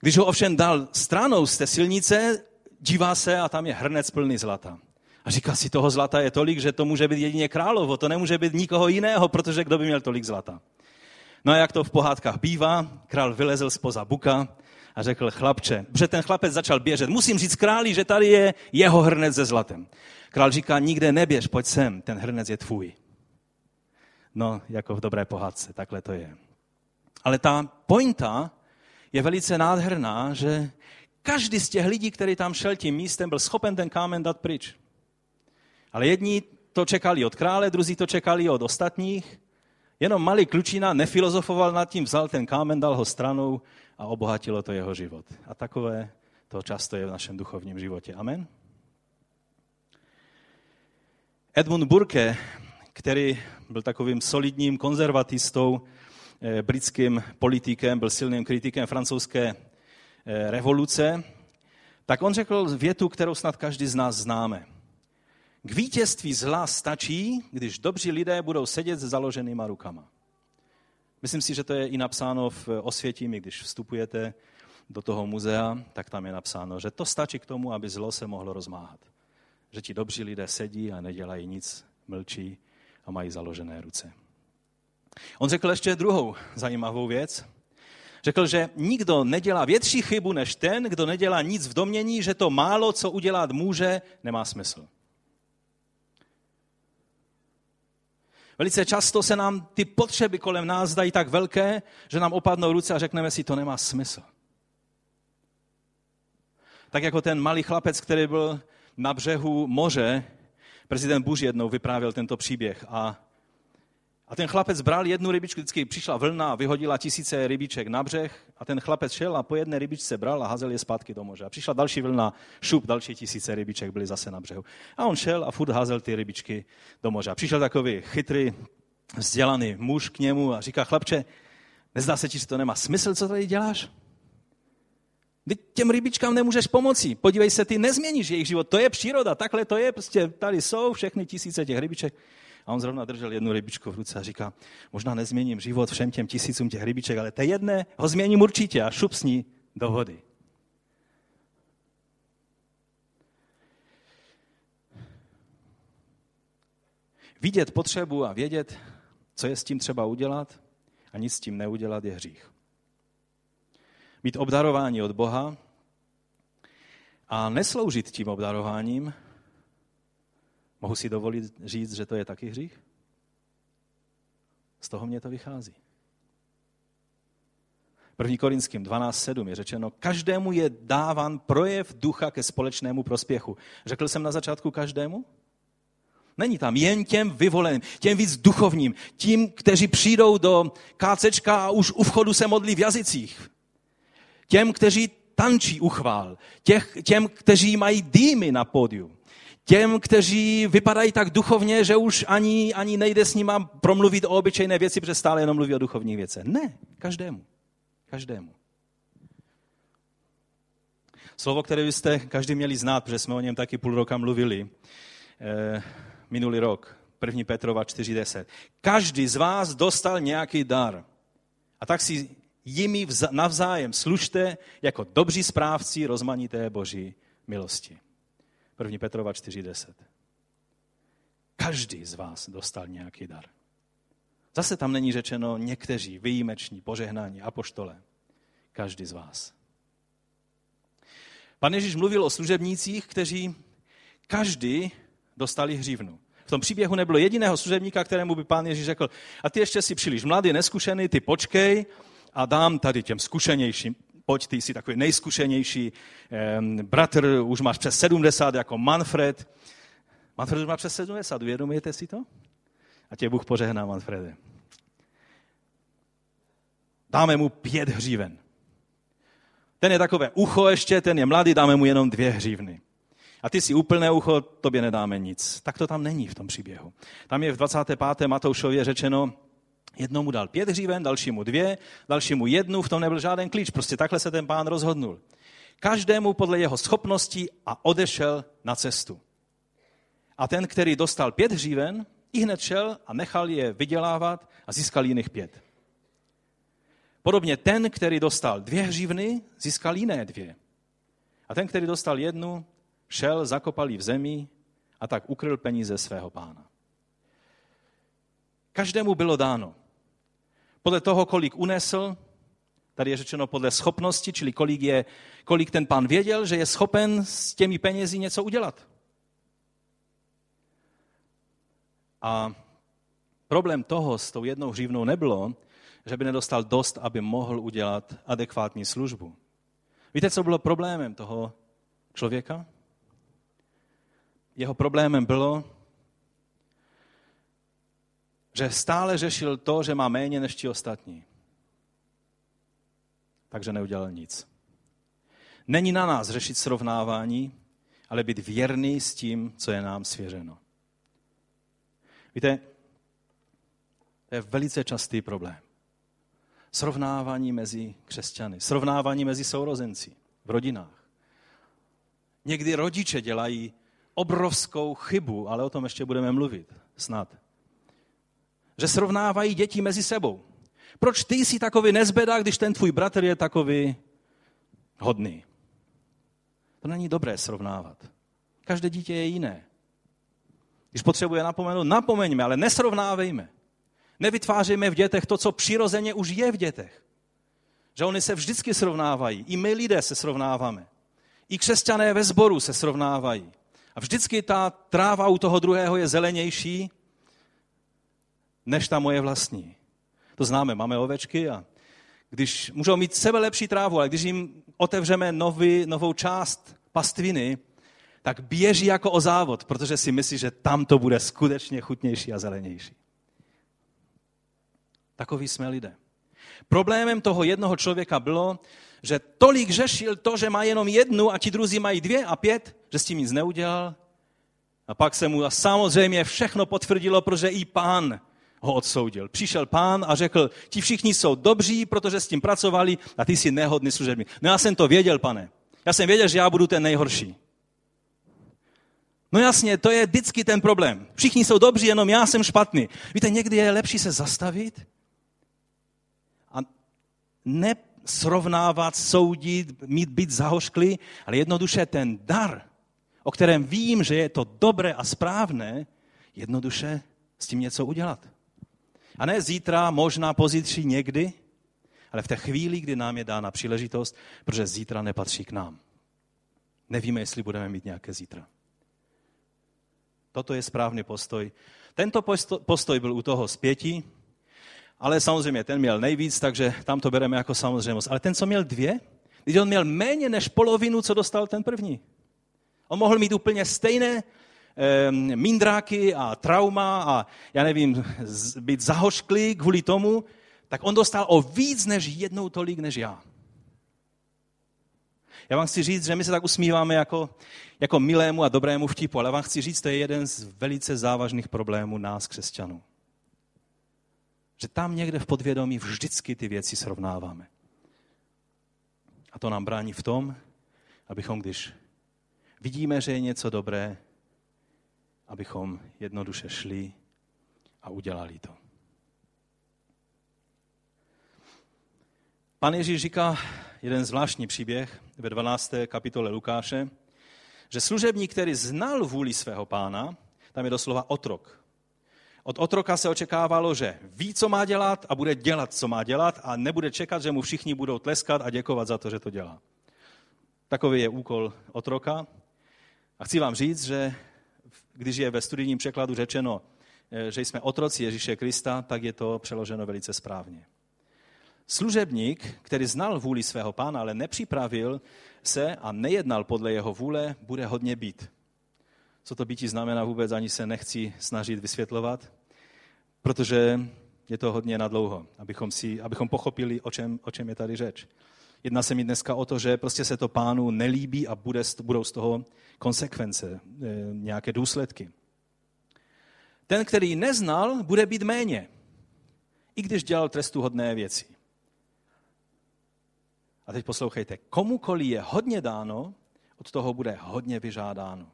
Když ho ovšem dal stranou z té silnice, dívá se a tam je hrnec plný zlata. A říká si, toho zlata je tolik, že to může být jedině královo, to nemůže být nikoho jiného, protože kdo by měl tolik zlata. No a jak to v pohádkách bývá, král vylezl spoza buka a řekl, chlapče, protože ten chlapec začal běžet, musím říct králi, že tady je jeho hrnec ze zlatem. Král říká, nikde neběž, pojď sem, ten hrnec je tvůj. No, jako v dobré pohádce, takhle to je. Ale ta pointa je velice nádherná, že každý z těch lidí, který tam šel tím místem, byl schopen ten kámen dát pryč. Ale jedni to čekali od krále, druzí to čekali od ostatních. Jenom malý klučina nefilozofoval nad tím, vzal ten kámen, dal ho stranou a obohatilo to jeho život. A takové to často je v našem duchovním životě. Amen. Edmund Burke, který byl takovým solidním konzervatistou, eh, britským politikem, byl silným kritikem francouzské revoluce, tak on řekl větu, kterou snad každý z nás známe. K vítězství zla stačí, když dobří lidé budou sedět s založenýma rukama. Myslím si, že to je i napsáno v Osvětimi, když vstupujete do toho muzea, tak tam je napsáno, že to stačí k tomu, aby zlo se mohlo rozmáhat. Že ti dobří lidé sedí a nedělají nic, mlčí a mají založené ruce. On řekl ještě druhou zajímavou věc. Řekl, že nikdo nedělá větší chybu než ten, kdo nedělá nic v domění, že to málo, co udělat může, nemá smysl. Velice často se nám ty potřeby kolem nás zdají tak velké, že nám opadnou ruce a řekneme si, to nemá smysl. Tak jako ten malý chlapec, který byl na břehu moře, prezident Bush jednou vyprávěl tento příběh a a ten chlapec bral jednu rybičku, vždycky přišla vlna a vyhodila tisíce rybiček na břeh a ten chlapec šel a po jedné rybičce bral a hazel je zpátky do moře. A přišla další vlna, šup, další tisíce rybiček byly zase na břehu. A on šel a furt hazel ty rybičky do moře. A přišel takový chytrý, vzdělaný muž k němu a říká, chlapče, nezdá se ti, že to nemá smysl, co tady děláš? Ty těm rybičkám nemůžeš pomoci. Podívej se, ty nezměníš jejich život. To je příroda, takhle to je, prostě tady jsou všechny tisíce těch rybiček. A on zrovna držel jednu rybičku v ruce a říká, možná nezměním život všem těm tisícům těch rybiček, ale té jedné ho změním určitě a šup s ní do vody. Vidět potřebu a vědět, co je s tím třeba udělat a nic s tím neudělat je hřích. Mít obdarování od Boha a nesloužit tím obdarováním Mohu si dovolit říct, že to je taky hřích? Z toho mě to vychází. 1. Korinským 12.7 je řečeno, každému je dávan projev ducha ke společnému prospěchu. Řekl jsem na začátku každému? Není tam jen těm vyvoleným, těm víc duchovním, tím, kteří přijdou do kácečka a už u vchodu se modlí v jazycích. Těm, kteří tančí uchvál, těch, těm, kteří mají dýmy na pódiu, Těm, kteří vypadají tak duchovně, že už ani, ani nejde s nima promluvit o obyčejné věci, protože stále jenom mluví o duchovních věcech. Ne, každému. Každému. Slovo, které byste každý měli znát, protože jsme o něm taky půl roka mluvili, eh, minulý rok, 1. Petrova 4.10. Každý z vás dostal nějaký dar. A tak si jimi navzájem služte jako dobří správci rozmanité boží milosti. 1. Petrova 4.10. Každý z vás dostal nějaký dar. Zase tam není řečeno někteří, výjimeční, požehnání, apoštole. Každý z vás. Pan Ježíš mluvil o služebnících, kteří každý dostali hřívnu. V tom příběhu nebylo jediného služebníka, kterému by pán Ježíš řekl, a ty ještě si příliš mladý, neskušený, ty počkej a dám tady těm zkušenějším pojď, ty jsi takový nejzkušenější bratr, už máš přes 70 jako Manfred. Manfred už má přes 70, uvědomujete si to? A tě Bůh požehná, Manfrede. Dáme mu pět hříven. Ten je takové ucho ještě, ten je mladý, dáme mu jenom dvě hřívny. A ty si úplné ucho, tobě nedáme nic. Tak to tam není v tom příběhu. Tam je v 25. Matoušově řečeno, Jednomu dal pět hříven, dalšímu dvě, dalšímu jednu, v tom nebyl žádný klíč. Prostě takhle se ten pán rozhodnul. Každému podle jeho schopností a odešel na cestu. A ten, který dostal pět hříven, i hned šel a nechal je vydělávat a získal jiných pět. Podobně ten, který dostal dvě hřívny, získal jiné dvě. A ten, který dostal jednu, šel, zakopal ji v zemi a tak ukryl peníze svého pána. Každému bylo dáno podle toho, kolik unesl, tady je řečeno podle schopnosti, čili kolik, je, kolik ten pán věděl, že je schopen s těmi penězi něco udělat. A problém toho s tou jednou hřívnou nebylo, že by nedostal dost, aby mohl udělat adekvátní službu. Víte, co bylo problémem toho člověka? Jeho problémem bylo, že stále řešil to, že má méně než ti ostatní. Takže neudělal nic. Není na nás řešit srovnávání, ale být věrný s tím, co je nám svěřeno. Víte, to je velice častý problém. Srovnávání mezi křesťany, srovnávání mezi sourozenci v rodinách. Někdy rodiče dělají obrovskou chybu, ale o tom ještě budeme mluvit, snad. Že srovnávají děti mezi sebou. Proč ty jsi takový nezbeda, když ten tvůj bratr je takový hodný? To není dobré srovnávat. Každé dítě je jiné. Když potřebuje napomenout, napomeňme, ale nesrovnávejme. Nevytvářejme v dětech to, co přirozeně už je v dětech. Že oni se vždycky srovnávají. I my lidé se srovnáváme. I křesťané ve sboru se srovnávají. A vždycky ta tráva u toho druhého je zelenější než ta moje vlastní. To známe, máme ovečky a když můžou mít sebe lepší trávu, ale když jim otevřeme nový, novou část pastviny, tak běží jako o závod, protože si myslí, že tam to bude skutečně chutnější a zelenější. Takový jsme lidé. Problémem toho jednoho člověka bylo, že tolik řešil to, že má jenom jednu a ti druzí mají dvě a pět, že s tím nic neudělal. A pak se mu samozřejmě všechno potvrdilo, protože i pán ho odsoudil. Přišel pán a řekl, ti všichni jsou dobří, protože s tím pracovali a ty jsi nehodný služebník. No já jsem to věděl, pane. Já jsem věděl, že já budu ten nejhorší. No jasně, to je vždycky ten problém. Všichni jsou dobří, jenom já jsem špatný. Víte, někdy je lepší se zastavit a nesrovnávat, soudit, mít být zahošklý, ale jednoduše ten dar, o kterém vím, že je to dobré a správné, jednoduše s tím něco udělat. A ne zítra, možná pozítří někdy, ale v té chvíli, kdy nám je dána příležitost, protože zítra nepatří k nám. Nevíme, jestli budeme mít nějaké zítra. Toto je správný postoj. Tento postoj byl u toho zpětí, ale samozřejmě ten měl nejvíc, takže tam to bereme jako samozřejmost. Ale ten, co měl dvě, když on měl méně než polovinu, co dostal ten první. On mohl mít úplně stejné mindráky a trauma a já nevím, být zahošklý kvůli tomu, tak on dostal o víc než jednou tolik než já. Já vám chci říct, že my se tak usmíváme jako, jako milému a dobrému vtipu, ale vám chci říct, to je jeden z velice závažných problémů nás, křesťanů. Že tam někde v podvědomí vždycky ty věci srovnáváme. A to nám brání v tom, abychom, když vidíme, že je něco dobré, abychom jednoduše šli a udělali to. Pan Ježíš říká jeden zvláštní příběh ve 12. kapitole Lukáše, že služebník, který znal vůli svého pána, tam je doslova otrok. Od otroka se očekávalo, že ví, co má dělat a bude dělat, co má dělat a nebude čekat, že mu všichni budou tleskat a děkovat za to, že to dělá. Takový je úkol otroka. A chci vám říct, že když je ve studijním překladu řečeno, eh, že jsme otroci Ježíše Krista, tak je to přeloženo velice správně. Služebník, který znal vůli svého pána, ale nepřipravil se a nejednal podle jeho vůle, bude hodně být. Co to býtí znamená vůbec, ani se nechci snažit vysvětlovat, protože je to hodně nadlouho, abychom, si, abychom pochopili, o čem, o čem je tady řeč. Jedná se mi dneska o to, že prostě se to pánu nelíbí a bude, budou z toho konsekvence, eh, nějaké důsledky. Ten, který neznal, bude být méně, i když dělal trestuhodné věci. A teď poslouchejte, komukoliv je hodně dáno, od toho bude hodně vyžádáno.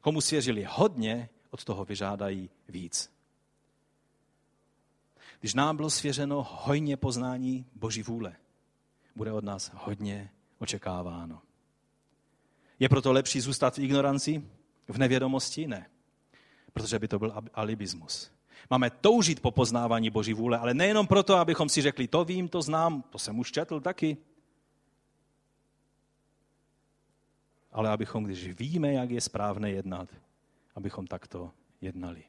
Komu svěřili hodně, od toho vyžádají víc. Když nám bylo svěřeno hojně poznání Boží vůle, bude od nás hodně očekáváno. Je proto lepší zůstat v ignoranci, v nevědomosti? Ne. Protože by to byl alibismus. Máme toužit po poznávání Boží vůle, ale nejenom proto, abychom si řekli, to vím, to znám, to jsem už četl taky. ale abychom, když víme, jak je správné jednat, abychom takto jednali.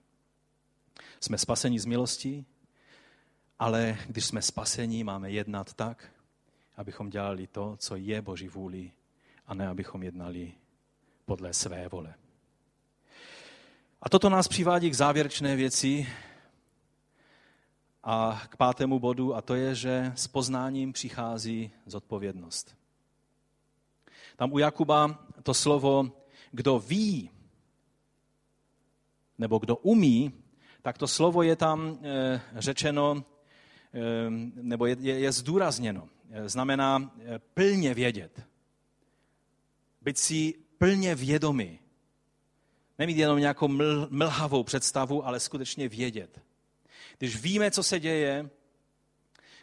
Jsme spaseni z milosti Ale když jsme spasení, máme jednat tak, abychom dělali to, co je Boží vůli, a ne abychom jednali podle své vole. A toto nás přivádí k závěrečné věci a k pátému bodu, a to je, že s poznáním přichází zodpovědnost. Tam u Jakuba to slovo, kdo ví, nebo kdo umí, tak to slovo je tam e, řečeno, e, nebo je, je, je zdůrazněno. E, znamená e, plně vědět. Být si plně vědomý. Nemít jenom nějakou ml, mlhavou představu, ale skutečně vědět. Když víme, co se děje,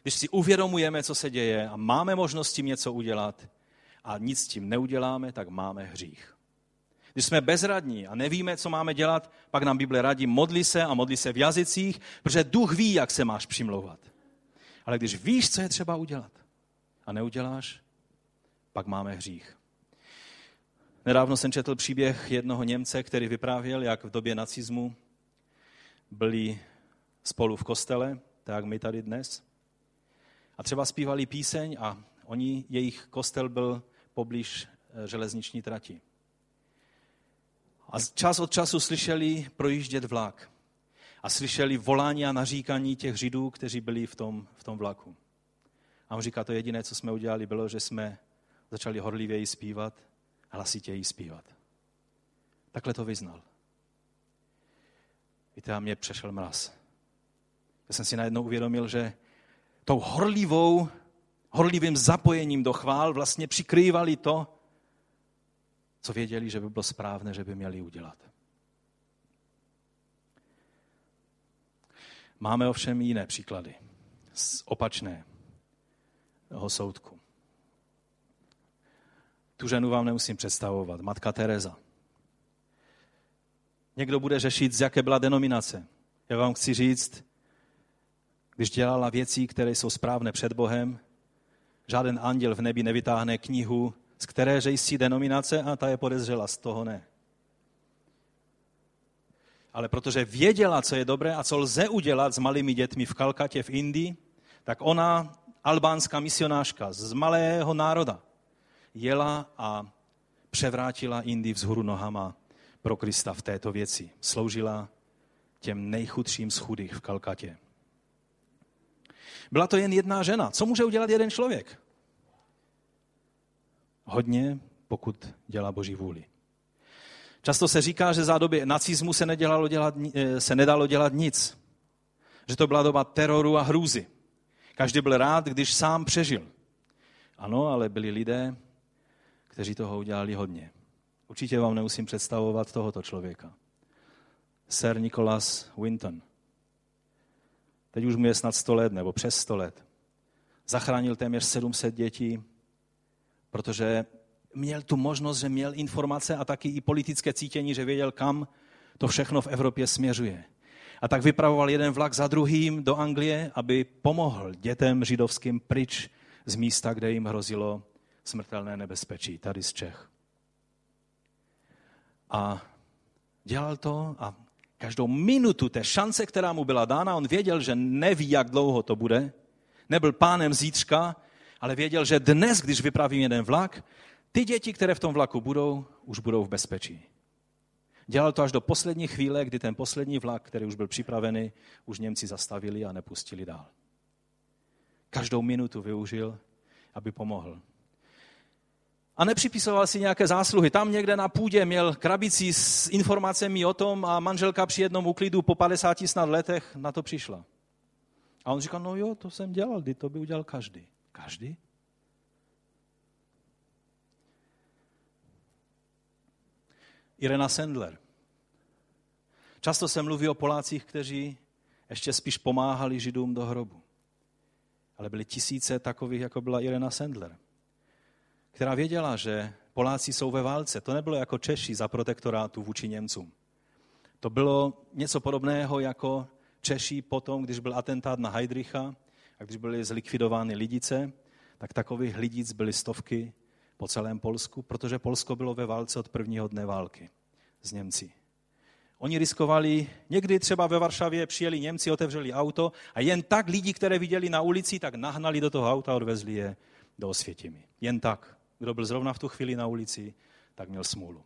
když si uvědomujeme, co se děje a máme možnost tím něco udělat a nic s tím neuděláme, tak máme hřích. Když jsme bezradní a nevíme, co máme dělat, pak nám Bible radí, modli se a modli se v jazycích, protože duch ví, jak se máš přimlouvat. Ale když víš, co je třeba udělat a neuděláš, pak máme hřích. Nedávno jsem četl příběh jednoho Němce, který vyprávěl, jak v době nacismu byli spolu v kostele, tak jak my tady dnes. A třeba zpívali píseň a oni, jejich kostel byl poblíž eh, železniční trati. A čas od času slyšeli projíždět vlak. A slyšeli volání a naříkaní těch židů, kteří byli v tom, v tom vlaku. A on říká, to jediné, co jsme udělali, bylo, že jsme začali horlivěji zpívat, hlasitěji zpívat. Takhle to vyznal. Víte, a mě přešel mraz. Já jsem si najednou uvědomil, že tou horlivou, horlivým zapojením do chvál vlastně přikrývali to, co věděli, že by bylo správné, že by měli udělat. Máme ovšem jiné příklady z opačného soudku. Tu ženu vám nemusím představovat. Matka Teresa. Někdo bude řešit, z jaké byla denominace. Já vám chci říct, když dělala věci, které jsou správné před Bohem, žádný anděl v nebi nevytáhne knihu z které jsi denominace a ta je podezřela, z toho ne. Ale protože věděla, co je dobré a co lze udělat s malými dětmi v Kalkatě v Indii, tak ona, albánská misionářka z malého národa, jela a převrátila Indii vzhůru nohama pro Krista v této věci. Sloužila těm nejchudším z chudých v Kalkatě. Byla to jen jedna žena. Co může udělat jeden člověk? hodně, pokud dělá Boží vůli. Často se říká, že za doby nacismu se, nedělalo dělat, eh, se nedalo dělat nic. Že to byla doba teroru a hrůzy. Každý byl rád, když sám přežil. Ano, ale byli lidé, kteří toho udělali hodně. Určitě vám nemusím představovat tohoto člověka. Sir Nicholas Winton. Teď už mu je snad 100 let, nebo přes 100 let. Zachránil téměř 700 dětí protože měl tu možnost, že měl informace a taky i politické cítění, že věděl, kam to všechno v Evropě směřuje. A tak vypravoval jeden vlak za druhým do Anglie, aby pomohl dětem židovským pryč z místa, kde jim hrozilo smrtelné nebezpečí, tady z Čech. A dělal to a každou minutu té šance, která mu byla dána, on věděl, že neví, jak dlouho to bude, nebyl pánem zítřka, ale věděl, že dnes, když vypravím jeden vlak, ty děti, které v tom vlaku budou, už budou v bezpečí. Dělal to až do poslední chvíle, kdy ten poslední vlak, který už byl připravený, už Němci zastavili a nepustili dál. Každou minutu využil, aby pomohl. A nepřipisoval si nějaké zásluhy. Tam někde na půdě měl krabici s informacemi o tom a manželka při jednom úklidu po 50 snad letech na to přišla. A on říkal, no jo, to jsem dělal, kdy to by udělal každý. Každý? Irena Sendler. Často se mluví o Polácích, kteří ještě spíš pomáhali Židům do hrobu. Ale byly tisíce takových, jako byla Irena Sendler, která věděla, že Poláci jsou ve válce. To nebylo jako Češi za protektorátu vůči Němcům. To bylo něco podobného jako Češi potom, když byl atentát na Heidricha a když byly zlikvidovány lidice, tak takových lidic byly stovky po celém Polsku, protože Polsko bylo ve válce od prvního dne války s Němci. Oni riskovali, někdy třeba ve Varšavě přijeli Němci, otevřeli auto a jen tak lidi, které viděli na ulici, tak nahnali do toho auta a odvezli je do Osvětimi. Jen tak. Kdo byl zrovna v tu chvíli na ulici, tak měl smůlu.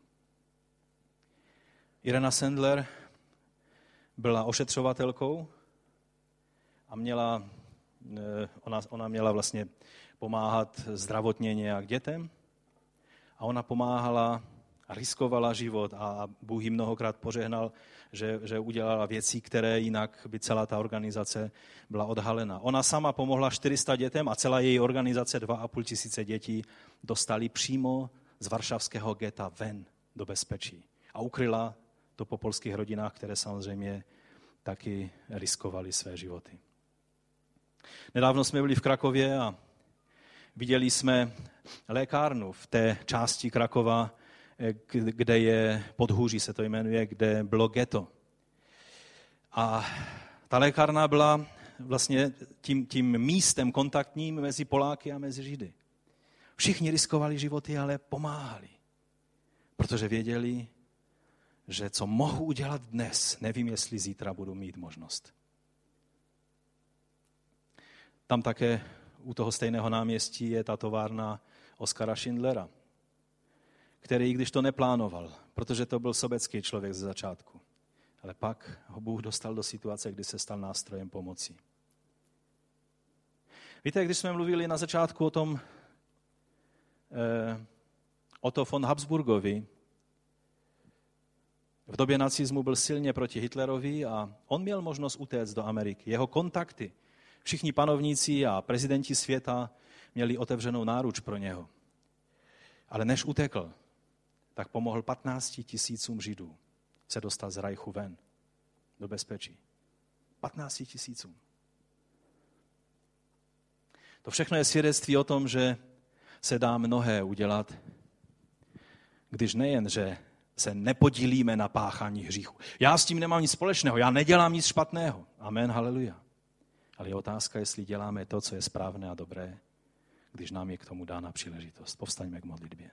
Irena Sendler byla ošetřovatelkou a měla, eh, ona, ona měla vlastně pomáhat zdravotně nějak dětem a ona pomáhala a riskovala život a Bůh ji mnohokrát požehnal, že, že udělala věci, které jinak by celá ta organizace byla odhalena. Ona sama pomohla 400 dětem a celá její organizace 2,5 tisíce dětí dostali přímo z varšavského geta ven do bezpečí a ukryla to po polských rodinách, které samozřejmě taky riskovali své životy. Nedávno jsme byli v Krakově a viděli jsme lékárnu v té části Krakova, kde je podhůří se to jmenuje, kde bylo ghetto. A ta lékárna byla vlastně tím, tím místem kontaktním mezi Poláky a mezi Židy. Všichni riskovali životy, ale pomáhali. Protože věděli, že co mohu udělat dnes, nevím, jestli zítra budu mít možnost. Tam také u toho stejného náměstí je ta továrna Oskara Schindlera, který, když to neplánoval, protože to byl sobecký člověk ze začátku, ale pak ho Bůh dostal do situace, kdy se stal nástrojem pomoci. Víte, když jsme mluvili na začátku o tom, eh, o to von Habsburgovi, v době nacismu byl silně proti Hitlerovi a on měl možnost utéct do Ameriky. Jeho kontakty, všichni panovníci a prezidenti světa měli otevřenou náruč pro něho. Ale než utekl, tak pomohl 15 tisícům Židů se dostat z Rajchu ven do bezpečí. 15 tisícům. To všechno je svědectví o tom, že se dá mnohé udělat, když nejen, že se nepodílíme na páchání hříchu. Já s tím nemám nic společného, já nedělám nic špatného. Amen, haleluja. Ale je otázka, jestli děláme to, co je správné a dobré, když nám je k tomu dána příležitost. Povstaňme k modlitbě.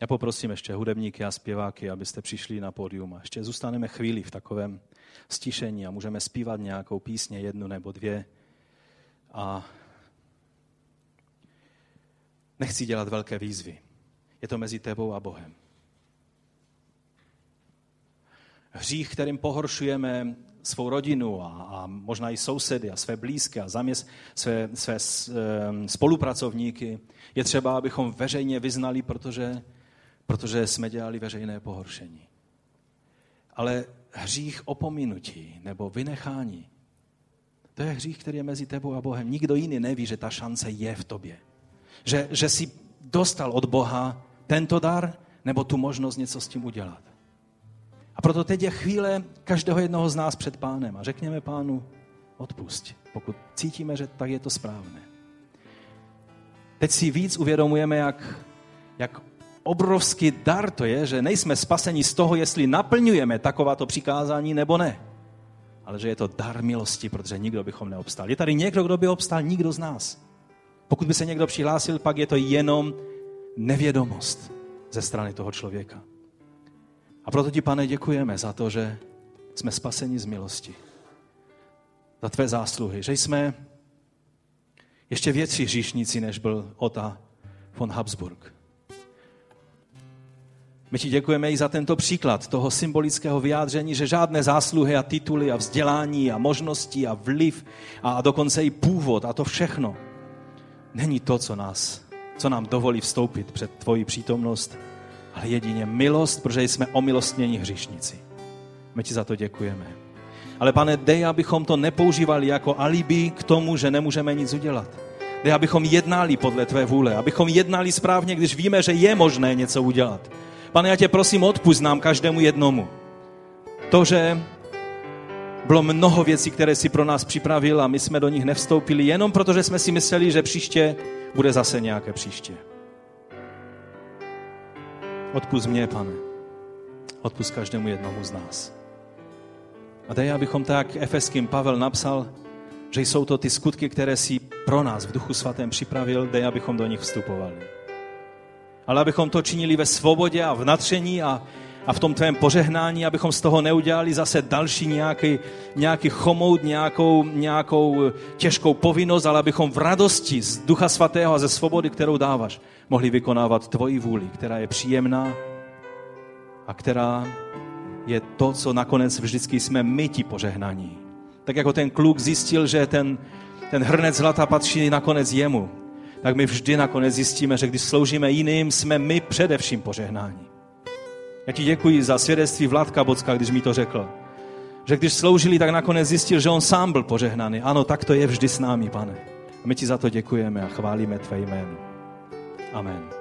Já poprosím ještě hudebníky a zpěváky, abyste přišli na pódium a ještě zůstaneme chvíli v takovém stišení a můžeme zpívat nějakou písně, jednu nebo dvě. A nechci dělat velké výzvy. Je to mezi tebou a Bohem. Hřích, kterým pohoršujeme svou rodinu a, a možná i sousedy a své blízké a zaměst, své, své spolupracovníky, je třeba, abychom veřejně vyznali, protože protože jsme dělali veřejné pohoršení. Ale hřích opominutí nebo vynechání, to je hřích, který je mezi tebou a Bohem. Nikdo jiný neví, že ta šance je v tobě. Že, že jsi dostal od Boha tento dar nebo tu možnost něco s tím udělat. A proto teď je chvíle každého jednoho z nás před pánem a řekněme pánu, odpust, pokud cítíme, že tak je to správné. Teď si víc uvědomujeme, jak, jak obrovský dar to je, že nejsme spaseni z toho, jestli naplňujeme takováto přikázání nebo ne. Ale že je to dar milosti, protože nikdo bychom neobstal. Je tady někdo, kdo by obstal? Nikdo z nás. Pokud by se někdo přihlásil, pak je to jenom nevědomost ze strany toho člověka. A proto ti, pane, děkujeme za to, že jsme spaseni z milosti. Za tvé zásluhy, že jsme ještě větší hříšníci, než byl Ota von Habsburg. My ti děkujeme i za tento příklad toho symbolického vyjádření, že žádné zásluhy a tituly a vzdělání a možnosti a vliv a dokonce i původ a to všechno není to, co nás, co nám dovolí vstoupit před tvoji přítomnost, ale jedině milost, protože jsme omilostnění hříšníci. My ti za to děkujeme. Ale pane, dej, abychom to nepoužívali jako alibi k tomu, že nemůžeme nic udělat. Dej, abychom jednali podle tvé vůle, abychom jednali správně, když víme, že je možné něco udělat Pane, já tě prosím, odpust nám každému jednomu. To, že bylo mnoho věcí, které si pro nás připravil a my jsme do nich nevstoupili, jenom protože jsme si mysleli, že příště bude zase nějaké příště. Odpust mě, pane. Odpust každému jednomu z nás. A dej, abychom tak efeským Pavel napsal, že jsou to ty skutky, které si pro nás v Duchu Svatém připravil, dej, abychom do nich vstupovali. ale abychom to činili ve svobodě a v natření a, a v tom tvém požehnání, abychom z toho neudělali zase další nějaký, nějaký chomout, nějakou, nějakou těžkou povinnost, ale abychom v radosti z Ducha Svatého a ze svobody, kterou dáváš, mohli vykonávat tvoji vůli, která je příjemná a která je to, co nakonec vždycky jsme my ti požehnaní. Tak jako ten kluk zjistil, že ten, ten hrnec zlata patří nakonec jemu, tak my vždy nakonec zjistíme, že když sloužíme jiným, jsme my především požehnání. Já ti děkuji za svědectví Vladka Bocka, když mi to řekl. Že když sloužili, tak nakonec zjistil, že on sám byl požehnaný. Ano, tak to je vždy s námi, pane. A my ti za to děkujeme a chválíme tvé jméno. Amen.